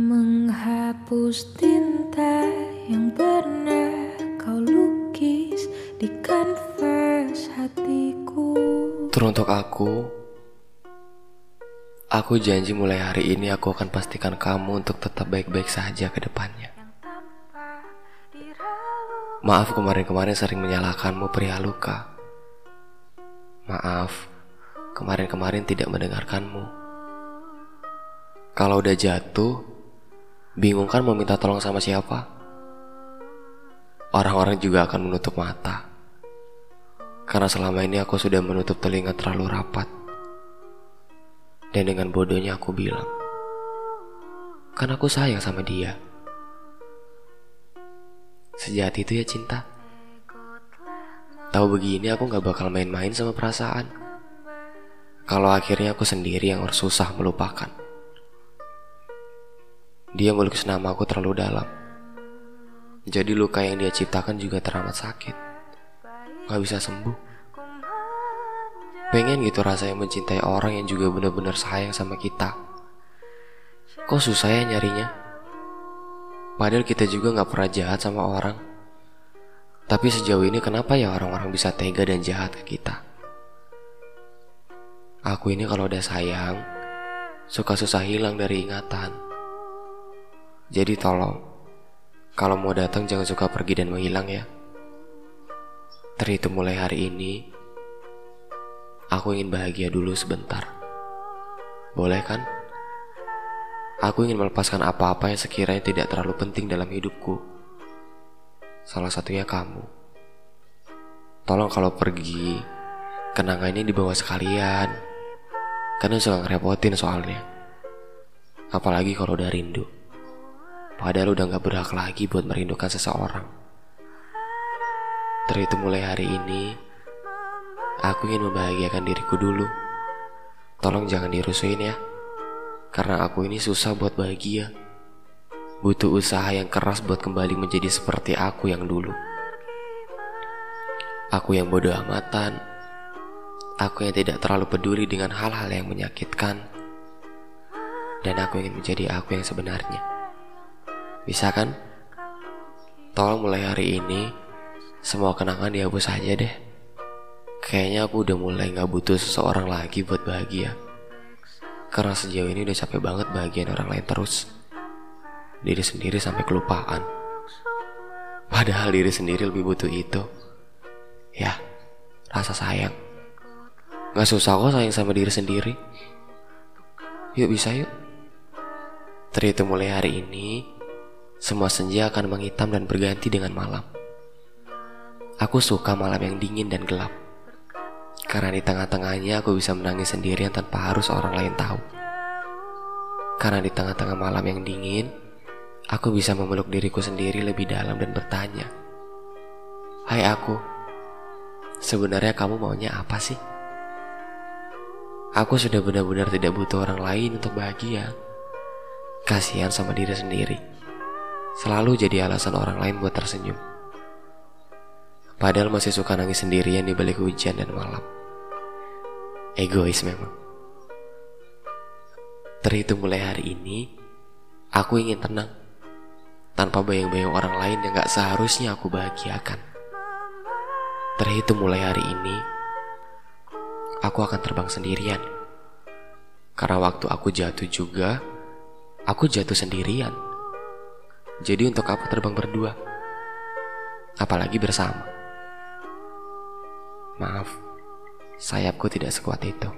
Hapus tinta yang pernah kau lukis di kanvas hatiku Teruntuk aku, aku janji mulai hari ini aku akan pastikan kamu untuk tetap baik-baik saja ke depannya. Maaf kemarin-kemarin sering menyalahkanmu perihal luka. Maaf, kemarin-kemarin tidak mendengarkanmu. Kalau udah jatuh, bingung kan mau minta tolong sama siapa? Orang-orang juga akan menutup mata. Karena selama ini aku sudah menutup telinga terlalu rapat. Dan dengan bodohnya aku bilang, kan aku sayang sama dia. Sejahat itu ya cinta. Tahu begini aku gak bakal main-main sama perasaan. Kalau akhirnya aku sendiri yang harus susah melupakan. Dia melukis nama aku terlalu dalam. Jadi luka yang dia ciptakan juga teramat sakit. Gak bisa sembuh. Pengen gitu rasanya mencintai orang yang juga benar-benar sayang sama kita. Kok susah ya nyarinya? Padahal kita juga gak pernah jahat sama orang. Tapi sejauh ini kenapa ya orang-orang bisa tega dan jahat ke kita? Aku ini kalau udah sayang, suka susah hilang dari ingatan. Jadi tolong, kalau mau datang jangan suka pergi dan menghilang ya. Terhitung mulai hari ini, aku ingin bahagia dulu sebentar. Boleh kan? Aku ingin melepaskan apa-apa yang sekiranya tidak terlalu penting dalam hidupku. Salah satunya kamu. Tolong kalau pergi, kenangan ini dibawa sekalian. Karena suka ngerepotin soalnya. Apalagi kalau udah rindu. Padahal udah gak berhak lagi buat merindukan seseorang. Terhitung mulai hari ini, aku ingin membahagiakan diriku dulu. Tolong jangan dirusuin ya. Karena aku ini susah buat bahagia. Butuh usaha yang keras buat kembali menjadi seperti aku yang dulu. Aku yang bodoh amatan. Aku yang tidak terlalu peduli dengan hal-hal yang menyakitkan. Dan aku ingin menjadi aku yang sebenarnya. Bisa kan? Tolong mulai hari ini, semua kenangan dihapus saja deh. Kayaknya aku udah mulai gak butuh seseorang lagi buat bahagia. Karena sejauh ini udah capek banget bahagian orang lain terus diri sendiri sampai kelupaan. Padahal diri sendiri lebih butuh itu. Ya, rasa sayang. Gak susah kok sayang sama diri sendiri. Yuk bisa yuk. Terhitung mulai hari ini, semua senja akan menghitam dan berganti dengan malam. Aku suka malam yang dingin dan gelap. Karena di tengah-tengahnya aku bisa menangis sendirian tanpa harus orang lain tahu. Karena di tengah-tengah malam yang dingin, Aku bisa memeluk diriku sendiri lebih dalam dan bertanya, "Hai aku, sebenarnya kamu maunya apa sih?" Aku sudah benar-benar tidak butuh orang lain untuk bahagia. Kasihan sama diri sendiri. Selalu jadi alasan orang lain buat tersenyum. Padahal masih suka nangis sendirian di balik hujan dan malam. Egois memang. Terhitung mulai hari ini, aku ingin tenang tanpa bayang-bayang orang lain yang gak seharusnya aku bahagiakan. Terhitung mulai hari ini, aku akan terbang sendirian. Karena waktu aku jatuh juga, aku jatuh sendirian. Jadi untuk apa terbang berdua? Apalagi bersama. Maaf, sayapku tidak sekuat itu.